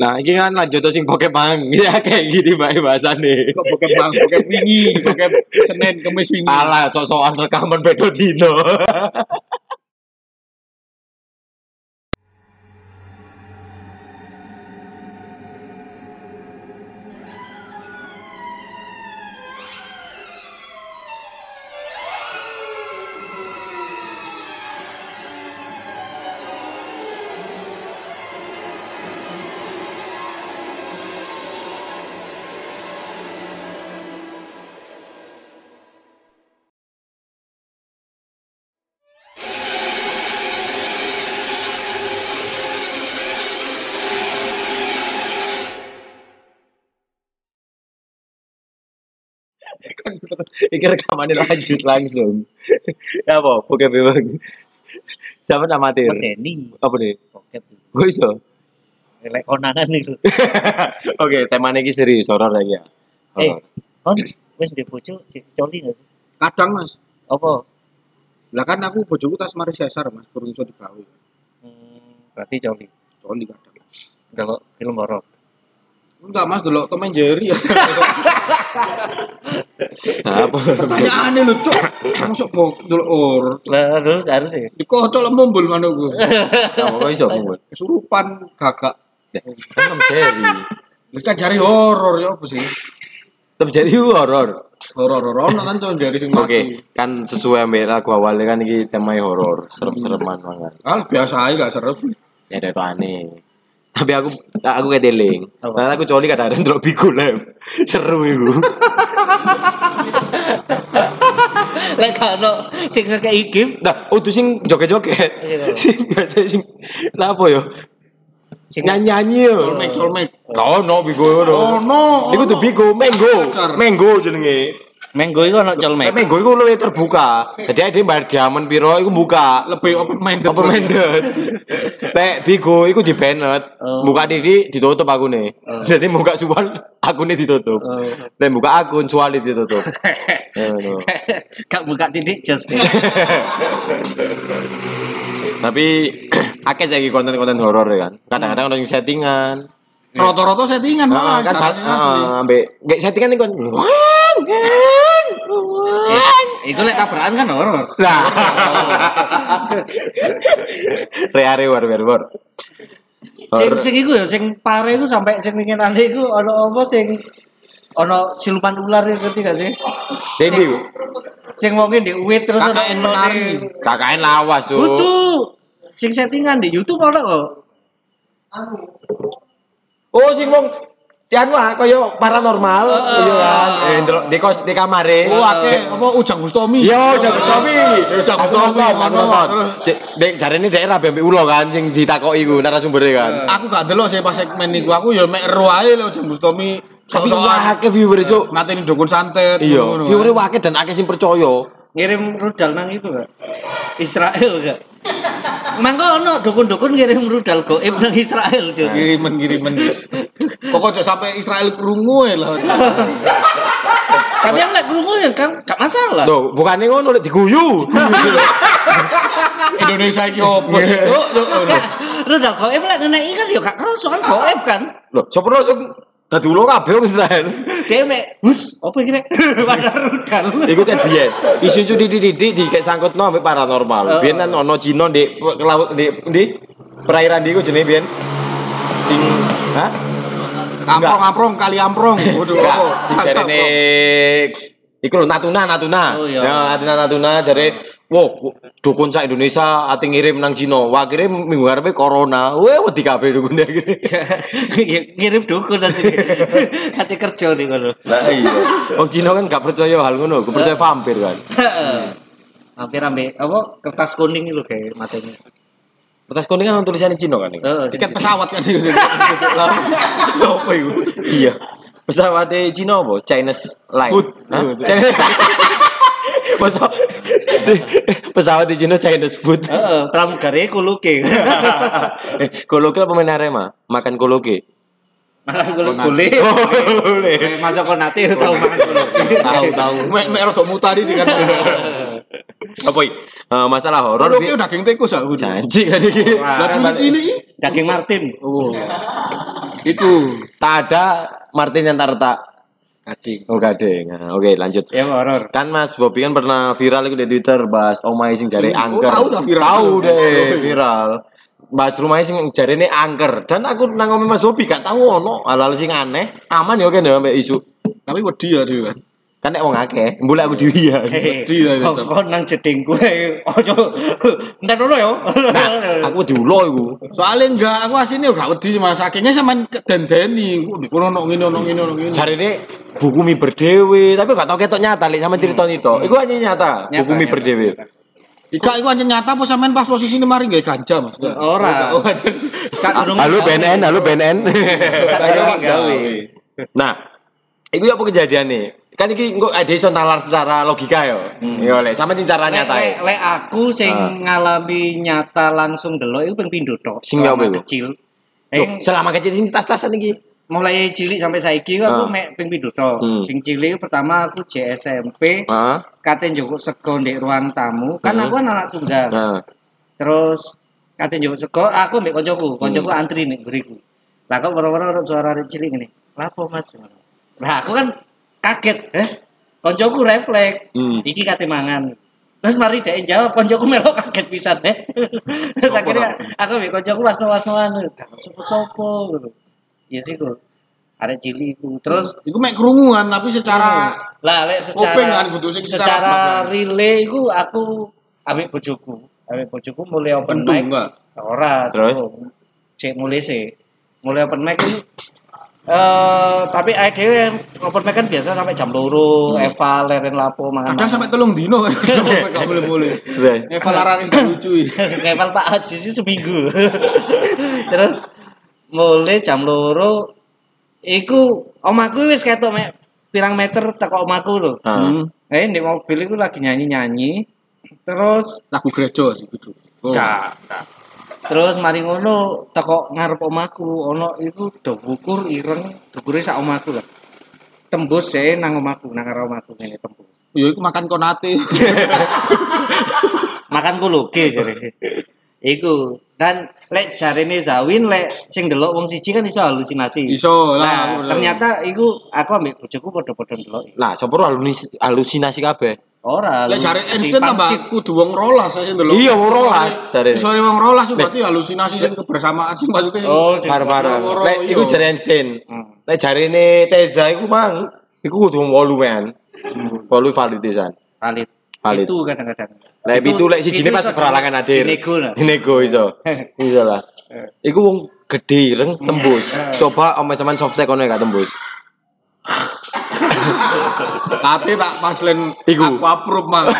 Nah, ini kan lanjut sing Pokemon. Ya kayak gini bae bahasane. Kok bokep bang, bokep wingi, bokep Senin, Kamis wingi. Alah, sok-sokan rekaman bedo dino. Iki rekamannya lanjut langsung. ya apa? Pokemon bang. Siapa nama amatir? Medeni Apa nih? bokep Gue iso. lek konangan itu Oke, temanya ini serius horor lagi ya. Eh. Kon wis ndek bojo cek coli nggak sih Kadang mas, apa lah kan aku bojoku tas mari sesar mas, burung iso digawe. hmm, berarti coli Coli kadang. kalau film horor Enggak mas, dulu Tom and Jerry ya. Apa? Pertanyaannya lu cok, masuk bok dulu or. lah harus harus ya Dikocok lah mumbul manukku. Apa iso ngomong? Kesurupan gagak. Kan seri. Lu kan cari horor ya apa sih? Terjadi horor. Horor-horor ono kan Tom and Jerry sing Oke, kan sesuai ambek lagu awalnya kan ini temanya horor, serem-sereman banget. Ah, biasa aja gak serem. Ya ada itu aneh. Tapi aku aku kayak deling. Apa? Karena aku coli kadang-kadang drop biku live. Seru itu. lek kalau sing kayak gift Nah, oh tuh sing joget-joget. Iya. Sing sing lah apa yo? sing Nyanyi-nyanyi yo. Colmek, colmek. Kau no bigo Oh no. no. Iku tuh bigo, mango, mango jenenge. Menggo iku ono colmek Kayak mango iku luwih terbuka. Jadi dia bayar diamond piro iku buka. Lebih open minded. Apa minded? Lek bigo iku di banned. Oh. Muka didi ditutup aku nih. Oh. Jadi muka suan akunnya ditutup. Oh. Lek buka akun suali ditutup. Gak buka titik just Tapi akeh saiki konten-konten horor ya kan. Kadang-kadang ono sing settingan. Roto-roto settingan malah. kan kan heeh, ambek gak settingan iku kan. Itu lek tabrakan kan horor Lah. Reare war war war. sing sing iku ya sing pare iku sampai sing pingin ane iku ono apa sing ono siluman ular iku ngerti gak sih Dendi sing wonge di uwit terus KKN menari. KKN lawas su. Butuh sing settingan di YouTube ono kok. Oh sing wong Tian wah koyo paranormal iya kan. Eh ndelok di kos di kamare. Oh, akeh apa Ujang Gustomi. Yo, jago Tommy. Ujang Gustomi. nonton, aku Dek, jarene daerah BMP Ulo kan sing ditakoki ku narasumbernya kan. Aku gak delok sih pas segmen iku aku ya mek ero ae lho Ujang Gustomi. Tapi Sok-sokan wake viewer cuk. Mateni dukun santet. Iya, ngono-ngono. viewer wake dan akeh sing percaya. Ngirim rudal nang itu gak? Israel gak? Mangko ono dukun-dukun ngirim rudal goib nang Israel, Cuk. Kiriman-kiriman guys. Pokoknya sampai Israel krungu ya lah. Tapi yang lek krungu ya kan gak masalah. Tuh, bukannya ngono lek diguyu. Indonesia iki opo? Yuk, yuk. Rudal goib lek neneki kan ya gak kerasa kan goib kan. Loh, sapa langsung dadi ulo kabeh wong Israel. Dia mek, "Hus, apa iki rek?" Pada rudal. Iku kan biyen. Isu-isu dididik di kayak sangkutno ambek paranormal. Biyen kan ono Cina di ke laut di di perairan di iku jenenge biyen. Sing hah? Amprong-amprong kali amprong. Waduh, sing jarene iku lho Natuna Natuna. Oh, iya. Ya, Natuna Natuna jare wow dukun sak Indonesia ati ngirim nang Cina. Wah, kirim minggu ngarepe corona. Weh wedi kabeh dukun iki. Ngirim dukun aja. Hati kerja nih kono. Lah iya. Wong Cina kan gak percaya hal ngono, gak percaya vampir kan. Hampir ambek apa kertas kuning itu kayak matanya. Kertas kuning kan tulisannya Cina kan. iki? Heeh. Tiket pesawat kan itu. Apa itu? Iya. Pesawatnya Cina apa? Chinese Line. Food. Food. Chinese- Masa pesawat di Cina Chinese food. Heeh, pramugari kuluke. eh, koloke apa pemain Arema? Makan koloke. Malah kuluk Konate. kule. boleh. Masuk konate tahu makan kuluke. Tahu tahu. Mek mek rodok mutari di kan. Apa iki? Eh, masalah horor Bi. udah daging tikus aku. janji kan iki. Lah dulu cilik. Daging Martin. Oh. Iku Tak ada Martin yang tak retak. gading. Oh gading. Nah, Oke lanjut. Ya horor. Kan Mas Bobi kan pernah viral itu di Twitter bahas omai sing jare Oh, angker. tahu viral? Tahu Oh, deh iya. viral. Bahas rumahnya sing jare ini angker. Dan aku nang omah Mas Bobi gak tahu ono hal-hal sing aneh. Aman ya kan ya sampai isu. Tapi wedi ya dia kan. Kan nek wong akeh, mbule aku dhewe ya. Hehe. Wedi ya Kok nang jeding gue. Ojo. Entar dulu yo. Nah, aku diulo iku. Soalnya enggak, aku aslinya gak wedi sama sakingnya sama dendeni. Kono ono ngene ono ngene ono ngene. Jare ini buku mi berdewe, tapi gak tau ketok nyata lek sama cerita itu. Iku hanya nyata, buku mi berdewe. Ika iku ancen nyata apa sampean pas posisi ini mari gak ganja, Mas? Ora. Oh, Halo. BNN, halo BNN. Nah, Nah, itu apa kejadian nih? Kan iki engko ada iso nalar secara logika yo. Yo lek sama cara nyata. lek- lek aku sing Ah. ngalami nyata langsung delok iku ping pindho tok. Sing apa iku? Kecil. Eh, selama kecil sing tas-tasan iki. mulai cilik sampai saiki ku Ah. aku mek ping pindho tok. Hmm. Sing cilik pertama aku JSMP, Heeh. kate njukuk sego ndek ruang tamu. Kan Hmm. aku kan anak tunggal. Nah, Terus kate njukuk sego, aku mbek koncoku, koncoku Hmm. antri nek ngriku. Lah kok ada suara cilik ngene. Lapo Mas? Lah aku kan kaget, eh. Koncoku refleks. hmm. iki kate mangan terus mari dhek jawab koncoku melok kaget pisan eh terus Apa, akhirnya aku mbek koncoku wasno-wasnoan gak sopo-sopo gitu ya sih kok arek cilik iku terus iku mek kerunguan tapi secara lah lek Kuping kan, secara kudu sing secara secara belakang. relay iku aku ambek bojoku ambek bojoku mulai open pentung mic enggak. ora Terus? cek mulai sih mulai open mic itu eh tapi akhirnya open mic kan biasa sampai jam loro Eva leren lapo mangan Kadang sampai telung dino kan. Gak boleh-boleh. Terus. Eva Lararis gak lucu. Level Pak Haji sih seminggu. Terus mulai jam loro iku omaku wis ketok mek pirang meter teko omaku lho. Ah. Hmm. Eh di mobil iku lagi nyanyi-nyanyi. Terus Lagu gereja sih gitu. Oh. gak gak. Terus mari ngono teko ngarep omaku ono iku do bukur ireng dukure sak omaku lah. Tembus saya nang omaku nang karo omaku ngene tembus. Ya iku makan konate. makan kuluge jare. Iku dan lek jarene Zawin lek sing delok wong siji kan iso halusinasi. Iso Nah, lah. ternyata iku aku ambek bojoku padha-padha delok. Nah, sapa ro halunis- halusinasi kabeh. Ora. Lek jare Einstein tambah kudu wong rolas sing delok. Iya, wong rolas, jarene. Iso wong rolas berarti halusinasi sing kebersamaan sing maksudnya. Oh. Loro, Lek iya. iku jare Einstein. Hmm. Lek jarene Teza iku mang, iku kudu wong wolu men. Wolu valid pisan. valid. Valid. Itu kadang-kadang. Lek itu lek sijine pas peralangan adir. Dinego lah. Nego iso. Iso lah. Iku wong gede ireng tembus. Coba omeh sampean softtek kono gak tembus. Ate tak paslen Iku. aku approve mang.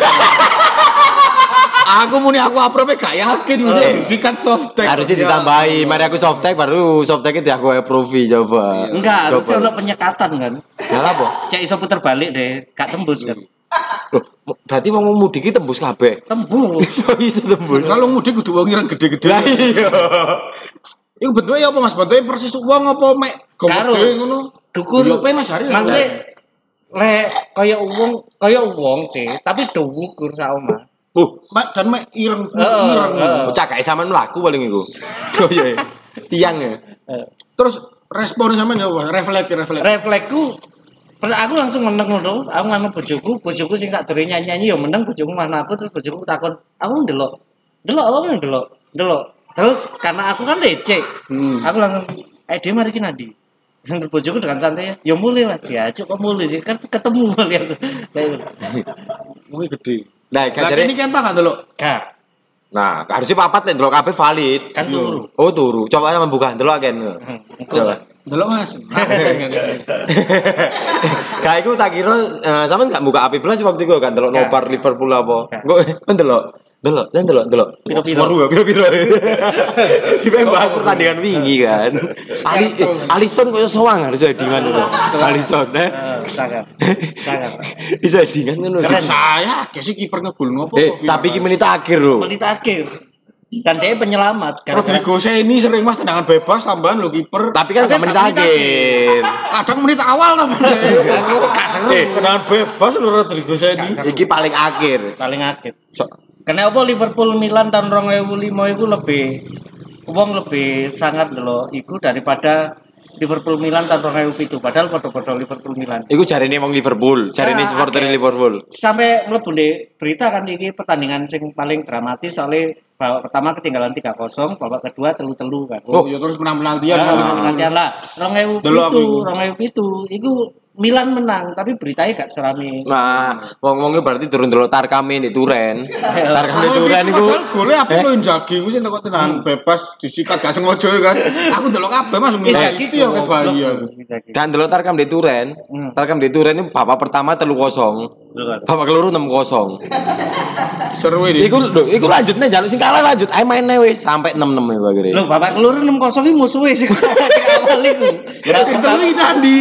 aku muni aku approve gak yakin muni Eh. disikat softtek. Harusnya Ya. ditambahi. Mari aku softtek baru softtek itu aku approve coba. Enggak, harusnya Coba. ono penyekatan kan. Nah, apa? Cek iso puter balik deh, gak tembus kan. Loh, berarti wong mau mudik iki tembus kabeh. Tembus. Iso tembus? Kalau mudik kudu wong ireng gede-gede. Lah iya. Iku bentuknya apa Mas? Bentuknya persis wong apa mek Karo. gede ngono? Dukur. Iya, apa Mas Jari? Maksudnya lek kaya wong kaya wong sih, tapi do wukur sak omah. Oh, mek dan mek ireng ireng. Bocah gak sampean mlaku paling iku. Oh iya. iya. Tiang ya. Terus respon sampean ya? Refleks refleks. refleksku aku langsung meneng ngono aku ngono bojoku bojoku sing sak nyanyi-nyanyi ya meneng bojoku mana aku terus bojoku takon aku ndelok ndelok apa ndelok ndelok terus karena aku kan lecek Hmm. aku langsung eh dia mari ki nadi Terus bojoku dengan santai ya mulai lah diajak kok mulai sih kan ketemu kali aku gitu. Wih gede. Nah, Lah gajare ini kan tak delok. gak Nah, harusnya papat nek ndelok kabeh valid. kan turu Oh, turu. Coba sama buka ndelok kan. engko Coba. Delok Mas. Kayak iku tak kira eh, sampean gak buka api belas waktu itu kan Gak. Nopar Liverpool apa. Kok kan ndelok. Delok, saya delok, delok. Piro-piro. Semeru ya, piro-piro. Tiba bahas pertandingan wingi kan. Ali eh, Alisson kok soang harus edingan ngono. Alisson eh. Eh, sangat sangat Iso edingan ngono. Keren. Saya kayak sih kiper ngegol ngopo. Eh, kok tapi iki menit akhir lho. menit akhir dan dia penyelamat Rodrigo ini sering Mas tendangan bebas tambahan lo kiper. Tapi kan gak menit akhir. Kadang menit awal tapi. Gak seru. Eh. Tendangan bebas lo Rodrigo ini. Iki paling akhir. paling akhir Kenapa Liverpool Milan tahun 2005 itu lebih wong lebih sangat loh iku daripada Liverpool Milan tahun 2007 padahal padha-padha Liverpool Milan. Iku jarine wong Liverpool, jarine Ah, supporter. Liverpool. Sampai mlebu di berita kan ini pertandingan sing paling dramatis soalnya babak pertama ketinggalan 3-0, babak kedua telu-telu kan. Oh, ya terus menang penaltian. Ya, kan. penaltian lah. Delok aku 2007, 2007 iku Milan menang, tapi beritanya gak serami. Nah, wong-wong berarti turun delok Tarkame di Turen. Tarkame di Turen Padahal golnya apa Eh? lo yang jagi, gue sih takut tenan bebas disikat gak sengaja ya kan. Aku delok kabeh Mas milih gitu ya aku. kan delok Tarkam di Turen. Hmm. Tarkam di Turen itu babak pertama telu kosong. Babak keluru 6 kosong. Seru ini. Iku lho, iku lanjutnya jaluk sing kalah lanjut. Ayo mainnya wis sampai 6-6 iku akhirnya. Loh, babak keluru 6-0 iki musuhe sing awal iku. Kita lu ini nandi.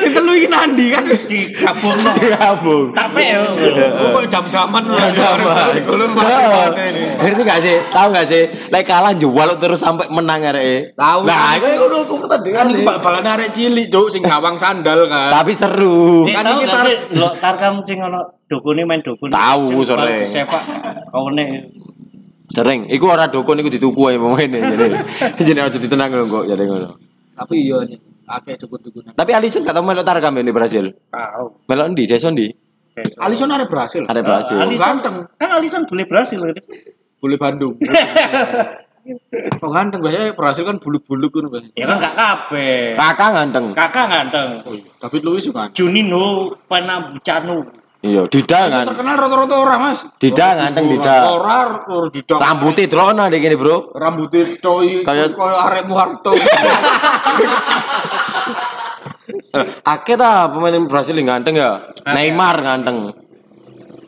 Kita lu ini nandi kan. digabung no. Digabung. Capek yo. Kok jam-jaman. Kalau Ngerti gak sih? Tahu gak sih? Lek kalah jual terus sampai menang arek. Tahu. Nah, iku iku iku pertandingan. kan bal-balan arek cilik, Cuk, sing gawang sandal kan. Tapi seru. Kan tahu iki tar- tarkam sing ono dukune main dukun. Tahu, sore. Sepak kaune. Sering. Iku ora dukun iku dituku ae pemaine jadi. Jadi aja ditenang lho kok jadi ngono. Tapi iya akeh dukun-dukunan. Tapi Alisson gak tau melok Tarkam di Brasil. Tahu. Melok ndi? Deson ndi? Alisson ada berhasil. Ada Brasil. Alisson Ganteng. Kan Alisson boleh Brasil kan. Boleh Bandung. Oh ganteng biasanya berhasil kan buluk-buluk kan biasanya. Ya kan gak kabeh. Kakak ganteng. Kakak ganteng. David Luiz juga kan. Juninho Panabucano. Iya, Dida kan. Terkenal rata-rata orang mas. Dida ganteng Dida. Orang orang Dida. Rambutnya drona deh gini, Bro. Rambutnya toy Kayak- kayak arek Muharto. Eh, Akeh ta pemain Brasil yang ganteng ya? Neymar ganteng.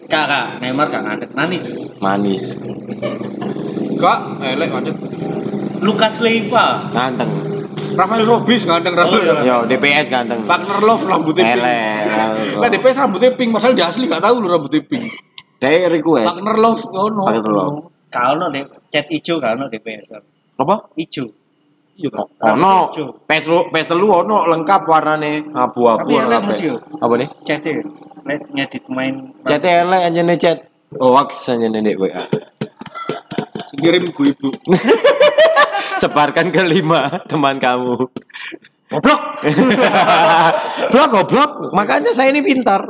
Kakak Neymar gak ganteng. Manis. Manis. Enggak, elek macet. Lucas Leiva. Ganteng. Rafael Robis ganteng Rafael. Yo, DPS ganteng. Wagner Love rambutnya pink. Elek. Lah DPS rambutnya pink, padahal di asli gak tahu lu rambutnya pink. Dari request. Wagner Love, oh no. Wagner Love. Kau no deh, cat ijo kau no DPS. Apa? Ijo. Iya? Ono Ijo. pes lu pes telu ono lengkap warnane abu-abu Tapi elek, yo. Apa nih? Cat e. Nek ngedit main. Chat elek anjene chat. Oh, wax anjene ndek WA. Kirim gue ibu. Sebarkan ke lima teman kamu. Goblok. Blok goblok. Makanya saya ini pintar.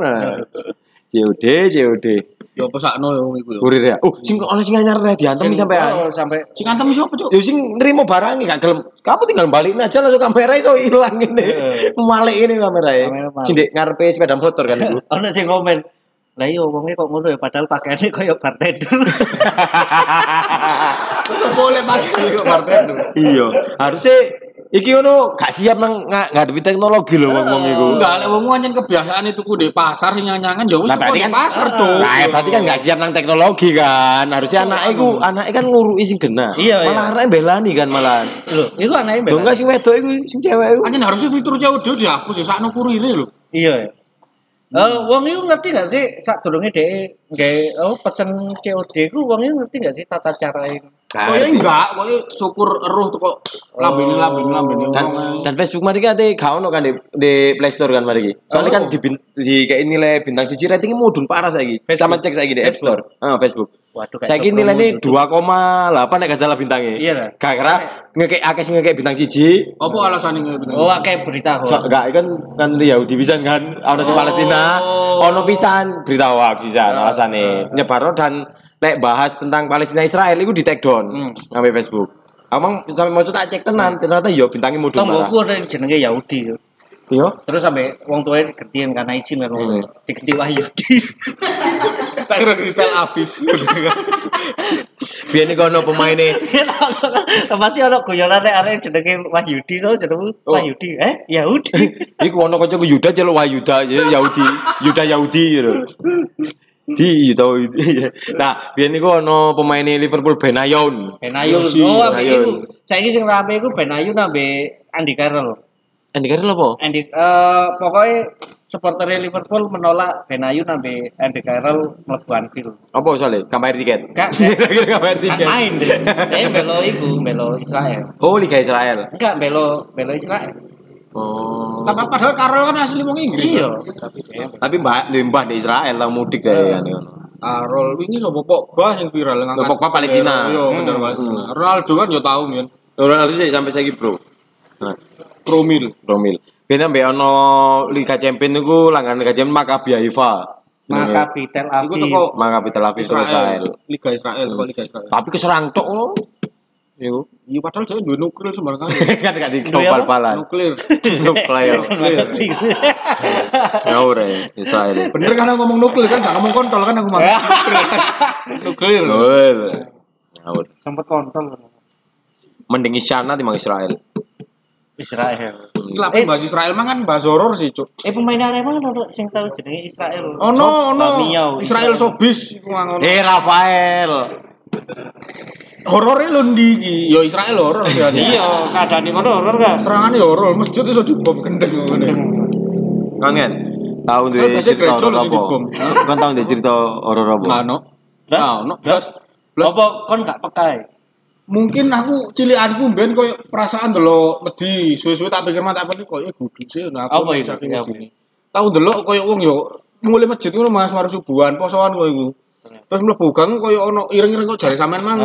COD, COD. Ya apa sakno ya wong iku ya. Kurir ya. Oh, sing kok ono sing anyar reh diantem Sing- sampean. oh, sampai Sing antem siapa, Cuk? Yo sing nerimo barang gak gelem. Kamu tinggal balikin aja langsung kamera iso ilang ini. Iya. Malik ini kamera malik. Sing ndek ngarepe sepeda motor kan iku. ono sing komen. Lah iya wongnya kok ngono ya padahal pakaiannya koyo bartender. Boleh pakai kok bartender. iya, harusnya iki ono gak siap nang nga- ngadepi teknologi lho wong-wong iku. Enggak, lek wong anjen kebiasaan itu ku di pasar sing nyanyangan ya wis Nah, kan pasar, Cuk. Nah, ya berarti kan gak siap nang teknologi kan. Harusnya anak iku, anaknya kan ngurui sing genah. Iya, Malah iya. anaknya belani kan malah. Loh, iku anake Lho enggak sing wedok iku sing cewek iku. Anjen harusnya fitur COD dihapus ya sakno kurire lho. Iya. Eh, wong iku ngerti gak sih saat durunge dhek nggae oh pesen COD ku wong iku ngerti gak sih tata cara ini? Oh ya enggak, pokoknya syukur eruh tuh kok lambene lambene lambene dan dan Facebook mari kan ate gak ono kan di, di Play Store kan mari iki. Soalnya Oh. kan di, di kayak nilai bintang siji ratingnya mudun parah saiki. Sama cek saiki di App Store. Ah, Facebook. Waduh Saiki coba nilainya promo YouTube. 2,8 nek gak salah bintangnya. Iya lah. Gara-gara ngekek akeh sing ngekek bintang siji. Apa alasannya ngene? Oh, akeh berita So, enggak kan kan Yahudi pisan kan, ono sing Oh. Palestina, ono pisan berita hoax pisan alasane. Nyebarno dan nek bahas tentang Palestina Israel itu di take down Hmm. sampai Facebook. Emang sampai mau tak cek tenan, ternyata iya bintangnya mudun parah. Tonggoku ada yang jenenge Yahudi. yo. Iya. Terus sampai wong tuanya digantiin karena izin kan wong Hmm. tuanya. Diganti Wahyudi. Tak kira di Tel Aviv. Biar nih kono pemainnya Pasti ono guyonan nek arek jenenge Wahyudi so jenengmu Oh. Wahyudi. Eh, Yahudi. Iku ono kancaku Yuda celuk Wayuda Yahudi. Yuda Yahudi gitu. Di Yuda Yahudi. Nah, biar niku ono pemain Liverpool Benayoun. Iya sih, Oh, ambek Benayoun. iku. Saiki sing rame iku Benayu ambek Andy Carroll. Andy Carroll apa? Andy eh pokoknya supporter Liverpool menolak Benayu ambek Andy Carroll mlebu Anfield. Apa soalnya? Kamar tiket. Gak, kan tiket. main deh. Eh belo iku, belo Israel. Oh, Liga Israel. Enggak belo belo Israel. Oh. Tapi padahal Karel kan asli wong Inggris. Iya. Tapi mbak limbah di Israel lah mudik deh kan. Karel ini lho Pogba yang viral ngangkat. Pogba Palestina. Iya, bener Hmm. Ronaldo kan yo tahu men. Ronaldo sih sampai saya bro. Promil. Promil. Biyen mbek ono Liga Champions niku langganan Liga Champions Maccabi Haifa. Maccabi Tel Iku Aviv. teko Maccabi Tel Aviv Israel. Liga Israel, kok Liga Israel. Tapi keserang tok ngono. Iku. Iya padahal dia duwe nuklir sembarang kali. kan gak dikopal-palan. Nuklir. Nuklir. Ya ora Israel. Bener kan aku ngomong nuklir kan gak ngomong kontol kan aku mau. Nuklir. Ngawur. Sempat kontol. Mending Isyana timbang Israel. Israel. Lah bahas Israel mah kan bahas horor sih, Cuk. Eh pemain Arema kan ono sing tau jenenge Israel. Ono ono Bamiau, Israel Sobis iku ngono. Eh Rafael. Horore lho ndi iki? Ya Israel horor ya. Iya, keadaan ngono horor gak? Serangane horor, masjid iso dibom gendeng ngene. Kan kan? Tahu duwe biasanya cerita horor apa? dibom. Kan tahu duwe cerita horor apa? Blas? Nah, ono. Blas? Blas. Apa kon gak pekai? Mungkin aku cilikanku ben koyo perasaan delok wedi, suwe-suwe tak pikir mah tak pikir koyo guduk sih nah aku Apa itu? saking wedine. Tahu delok koyo wong yo mulai masjid ngono Mas mari subuhan posoan koyo iku. Terus mlebu gang koyo ono ireng-ireng kok jare sampean mang.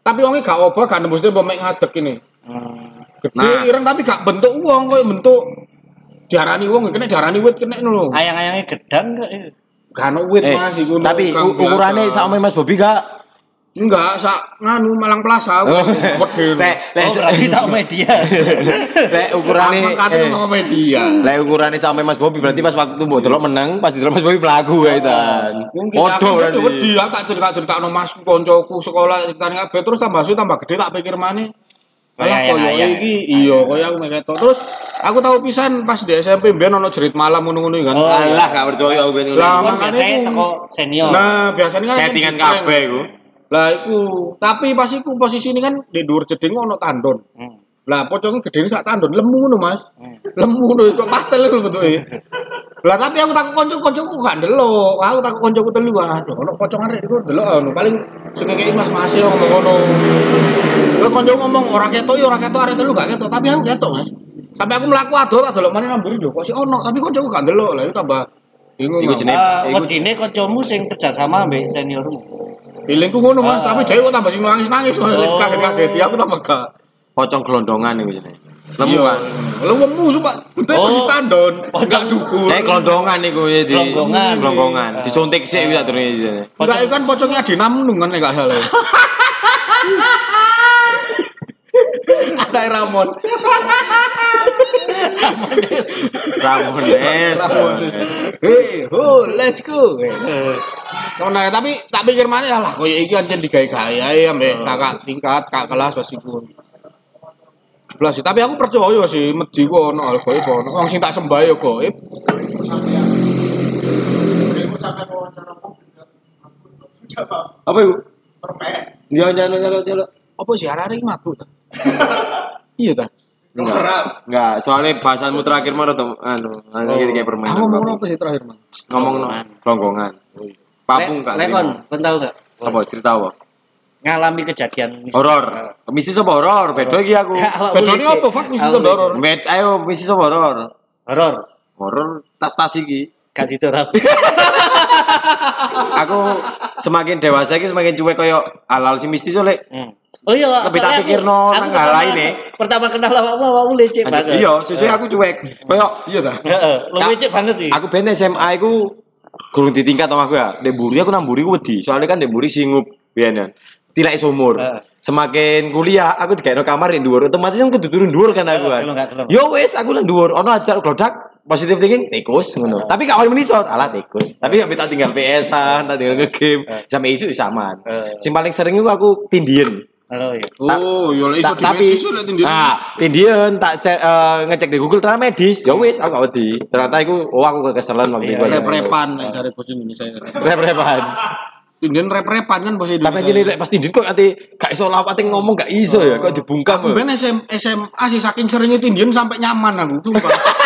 Tapi wonge gak obah gak nembus mbok mek ngadeg ini. Hmm. Gede Nah. ireng tapi gak bentuk wong koyo bentuk diarani wong kena diarani wit kena ngono. Ayang-ayangnya gedang gak? Eh, Gak ono wit Eh, Mas iku. tapi kang u- ukurannya biasa. sama Mas Bobi gak? Enggak sak nganu Malang Plaza. Oh. Gede. Lek Oh, berarti sama media. lek ukurannya Angkatnya eh, sama media. lek ukurannya sama Mas Bobi berarti pas waktu mbok delok menang, pas delok Mas Bobi pelaku ya Podo aku berarti. wedi aku tak cerita cerita no masku koncoku sekolah ceritane kabeh terus tambah suwe tambah gede tak pikir maneh. Alah Ayang, koyo ayang. iki iya koyo aku mek ketok. Terus aku tahu pisan pas di SMP mbiyen ono jerit malam ngono-ngono kan. Oh. Alah gak percaya aku ben. Lah, itu- teko senior. Nah, biasanya kan Settingan di- kabeh iku. Lah iku, tapi pas iku posisi ini kan di dhuwur jeding ono tandon. Hmm. Lah pocongnya gede sak tandon lemu ngono Mas. Hmm. Lemu ngono kok pastel ngono bentuke. Lah tapi aku takut konco-koncoku gak ndelok. Aku takut koncoku telu aduh ono pocong arek iku ndelok ono paling sing kekeki Mas Mas yo ngomong ngono. Lah konco ngomong ora ketok yo ora ketok arek telu gak ketok, tapi aku ketok Mas. Sampai aku mlaku ado tak delok maneh namburi lho kok si ono, tapi koncoku gak ndelok. Lah itu tambah bingung. Iku jenenge- iku- wedine kancamu sing kerjasama ambek seniormu. Feelingku ngono Mas, Ah. tapi dhewe kok tambah sing nangis-nangis Mas, Oh. kaget-kaget. Ya aku tambah gak. Pocong gelondongan iku jenenge. Lemu kan. Lemu sumpah. Bentuk Oh. posisi tandon. Pocong. Dukur. Eh gelondongan iku ya di Gelonggongan. gelonggongan. Ah. Disuntik sih iku tak turune. Enggak kan pocongnya di namun kan enggak salah. Ada Ramon. Ramones. Hey, ho, let's go. Sebenarnya tapi tak pikir mana ya lah koyo iki ancen digawe-gawe ae ambek kakak tingkat, kakak kelas wis iku. Belas sih, tapi aku percaya sih medhi ku ono hal gaib ono. Wong sing tak sembah ya gaib. Apa iku? Iya nyalo nyalo nyalo. Apa sih iki mabuk? Iya ta? Enggak. Enggak, soalnya bahasanmu terakhir mah tuh anu, anu Oh. kayak permainan. Aku ngomong apa sih terakhir, Man? Ngomong no, gelonggongan. Papung Lek- kan. Lek kon, kon tau gak? Apa cerita apa? Ngalami kejadian mistis. Horor. Misi sapa horor? Beda iki aku. Bedone boleh, apa. Fak? Misi itu horor. Met, ayo misi sapa horor? Horor. Horor tas-tas iki. Gak ditorapi. Aku semakin dewasa iki semakin cuek koyo alal si mistis oleh Hmm. Oh iya, Lebih tak aku- pikirno aku nang lain, eh. Pertama kenal awakmu awakmu lecek banget. Iya, sesuai aku cuek. Koyo Iya ta? Heeh, banget sih. Aku ben SMA iku gurung ditingkat sama aku ya. Dek mburi aku nang mburi ku wedi. Soalnya kan dek mburi singup biyen ya. Tilak sumur. Semakin kuliah aku dikene kamar di dhuwur, otomatis aku kudu turun dhuwur kan aku kan. Yo wis aku nang dhuwur, ono ajar glodak positive thinking tikus ngono. Tapi gak wani menisor, alah tikus. Tapi ya tak tinggal PS-an, tak tinggal nge-game, sampai isu saman. Eh. Sing paling sering iku aku tindien. Halo ya. Oh, yo lek iso Ta- tapi lek tindihan. nah tindien tak se- eh, ngecek di Google ternyata medis ya wis aku gak wedi ternyata iku oh aku kekeselan waktu Iya, itu rep-repan nek dari bos Indonesia. rep-repan Tindihan rep-repan kan bos Indonesia. tapi aja lek pas tindien kok ati gak iso lawate ngomong gak iso ya kok dibungkam Aku ben SM, SMA sih saking seringnya tindihan sampai nyaman aku. Sumpah.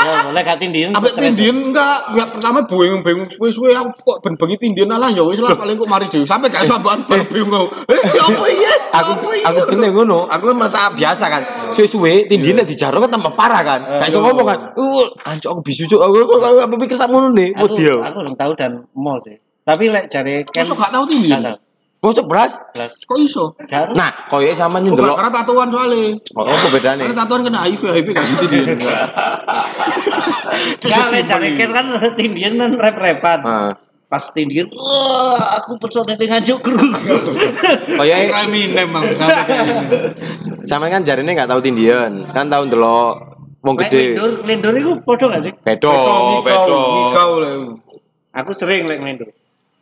Ya, boleh gak tindian. Sampai stres. tindihan enggak, ya pertama bingung-bingung suwe-suwe aku kok ben bengi tindihan alah ya wis lah paling kok mari dhewe. Sampai gak iso apaan baru bingung aku. Eh, ya apa iya? aku Apa iya? aku kene ngono aku kan merasa biasa kan suwe-suwe tindien nek dijaro kan tambah parah kan gak iso ngomong kan uh anjuk aku bisu cuk aku aku- aku aku pikir sak ngono nih Aku, aku belum tahu dan mau sih. Tapi lek cari kan Masuk gak tahu tindihan? Gak. Oh, 11. Belas. Kok iso? Gak Nah, koyoke sama nyendelok. karena tatuan soalnya. Oh, apa bedane? Karena tatuan kena HIV, HIV gak gitu dia. Gak cari kan tindian kan rep-repan. Heeh. Pas tindian, wah aku personel dengan kru. Koyoke Eminem emang. sama kan jarine nggak tahu tindian. Kan tahu ndelok wong gede. Lendur, lendur itu podo gak sih? Bedo, bedo. Aku sering lek lendur.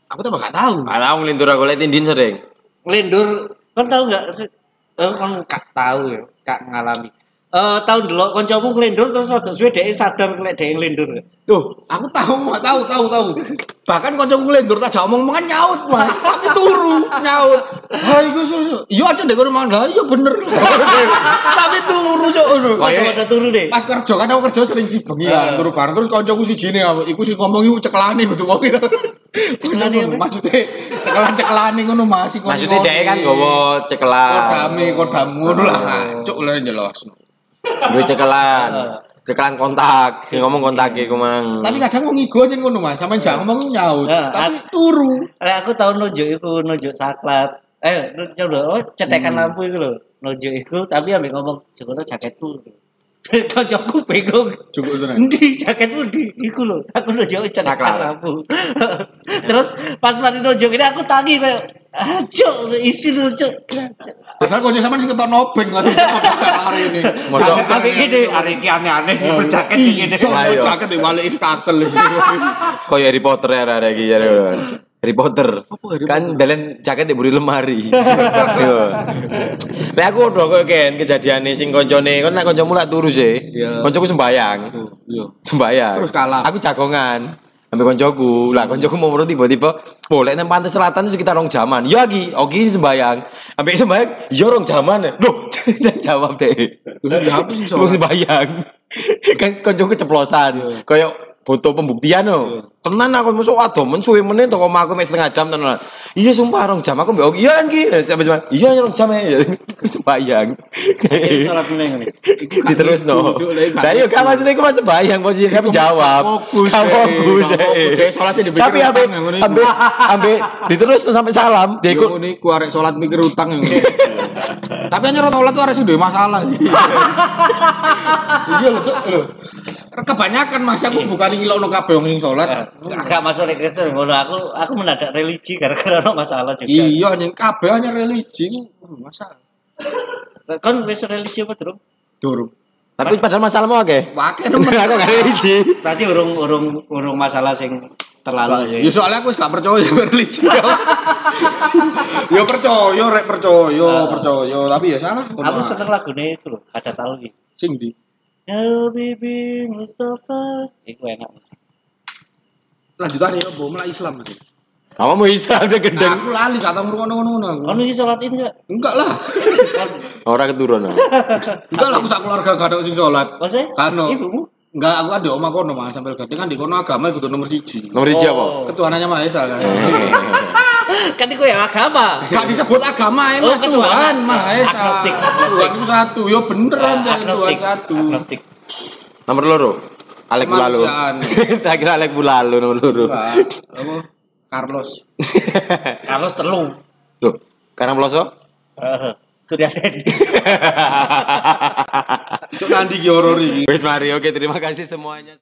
Aku tambah gak tahu. Alah wong lintur aku lek tindian sering. Lendur, kan tahu sih? Eh, kan kak tahu ya, kak ngalami. Eh, tahun dulu koncomu ngelendur terus rada suwe dhek sadar lek dhek ngelendur. Tuh, aku tahu, tahu, tahu, tahu. Bahkan kancaku ngelendur tak omong omongan nyaut, Mas. Tapi turu, nyaut. Hai, Gus. Gus. Iya aja deh kono mangan. Iya bener. Tapi turu. Oh, iya. Ada turu deh. Pas kerja kan aku kerja sering sih bengi Iya. kan turu bareng terus kancaku sijine aku iku sing ngomong iku cekelane kudu wong. Cekelane apa? Maksudnya cekelan-cekelane ngono Mas. iku Maksudnya dhek kan gowo cekelan. kodame kodam ngono lah. Cuk lah jelas. Duwe cekelan. Cekelan kontak. Ngomong kontak iku mang. Tapi kadang wong ngigo nyen ngono Mas, sampe jak ngomong nyaut. Nah, Tapi turu. Lek aku tahu nunjuk iku nunjuk saklat. Eh, lho, oh, cetekan Hmm. lampu iku lho. Nunjuk iku tapi ambek ngomong, "Jokono jaketku." Kancaku bingung. Cukup tenan. Endi jaketmu di iku lho. Aku nunjuk cetekan Saklat. lampu. Terus pas mari nunjuk ini aku tangi kayak ah, cuk, isi lho, cuk. Padahal kanca sampean sing ketok nobeng ngono hari ini. Mosok Tapi gini, hari ini aneh-aneh nyebut jaket. Iso Ayo. jaket diwalik is kakel. Koyo Harry Potter ya arek iki ya. Harry Potter. Harry kan dalen jaket di buri lemari. Yo. Lah aku udah koyo ken kejadiane sing koncone kon nek kancamu lak turu sih. Iya. Koncoku sembayang. Iya. Sembayang. Terus kalah. Aku jagongan. Ambil koncoku. Lah koncoku mau menurut tiba-tiba boleh nang pantai selatan itu sekitar rong jaman. Ya Ki, oke sembayang. Ambil sembayang, ya rong jaman. Loh, jawab deh. Terus dihapus sembayang. kan koncoku keceplosan. Kayak foto pembuktian no. Tenan aku masuk adoh men suwe meneh toko omahku mek setengah jam tenan. Iya sumpah rong jam aku mbek iya kan ki. Sampai sembayang. Iya rong jam ya. sembayang. Salat meneng ngene. Diterus no. Duduk lagi, Lah iya gak maksudnya iku mas sembayang posisi kan jawab. Fokus, eh. fokus. Eh. eh. Dipikir Tapi ambe ambe ambe diterus tuh sampai salam. Dia ikut Iku ini ku arek salat mikir utang Tapi hanya salat tuh arek sing duwe masalah sih. Iya lho, Cuk. Kebanyakan mas aku bukan ngilokno kabeh wong sing salat. Agak masuk nek Kristen ngono aku aku mendadak religi gara-gara ono masalah juga. Iya, hanya kabeh hanya religi masalah. Kan wis religi apa, Durung? Durung. Tapi padahal masalahmu akeh. Pakai Aku gak religi. Berarti urung urung urung masalah sing terlalu Ya soalnya aku wis gak percaya sama religi. ya percaya, rek percaya, percaya, tapi ya salah. Aku seneng lagune itu loh, ada tahu iki. sing di. Hello baby Mustafa. Iku enak. Mas. Lanjutannya ya, bom Islam sih. Kamu mau isa udah gendeng. Aku lali gak tau ngono-ngono aku. Kon iki salat itu enggak? Enggak lah. Orang keturunan. Enggak lah aku sak keluarga gak ada sing salat. Maksudnya? Kano. Ibumu? Enggak, aku ada oma kono mas sambil gede kan di kono agama itu nomor siji. Nomor hiji apa? Oh. Ketuhanannya Maha Esa kan. Kan iku yang agama. Gak disebut agama ya Oh, mas ketuhanan. Tuhan Maha Esa. Agnostik, agnostik. Tuhan itu satu, yo beneran jangan Tuhan Agnostik. satu. Agnostik. Nomor loro. Alek Bulalu. Tak kira Alek Bulalu nomor loro. Carlos. Carlos telu. Loh, karena peloso? Eh, Surya Denis. Cuk nanti ki horor iki. Wis mari, oke terima kasih semuanya.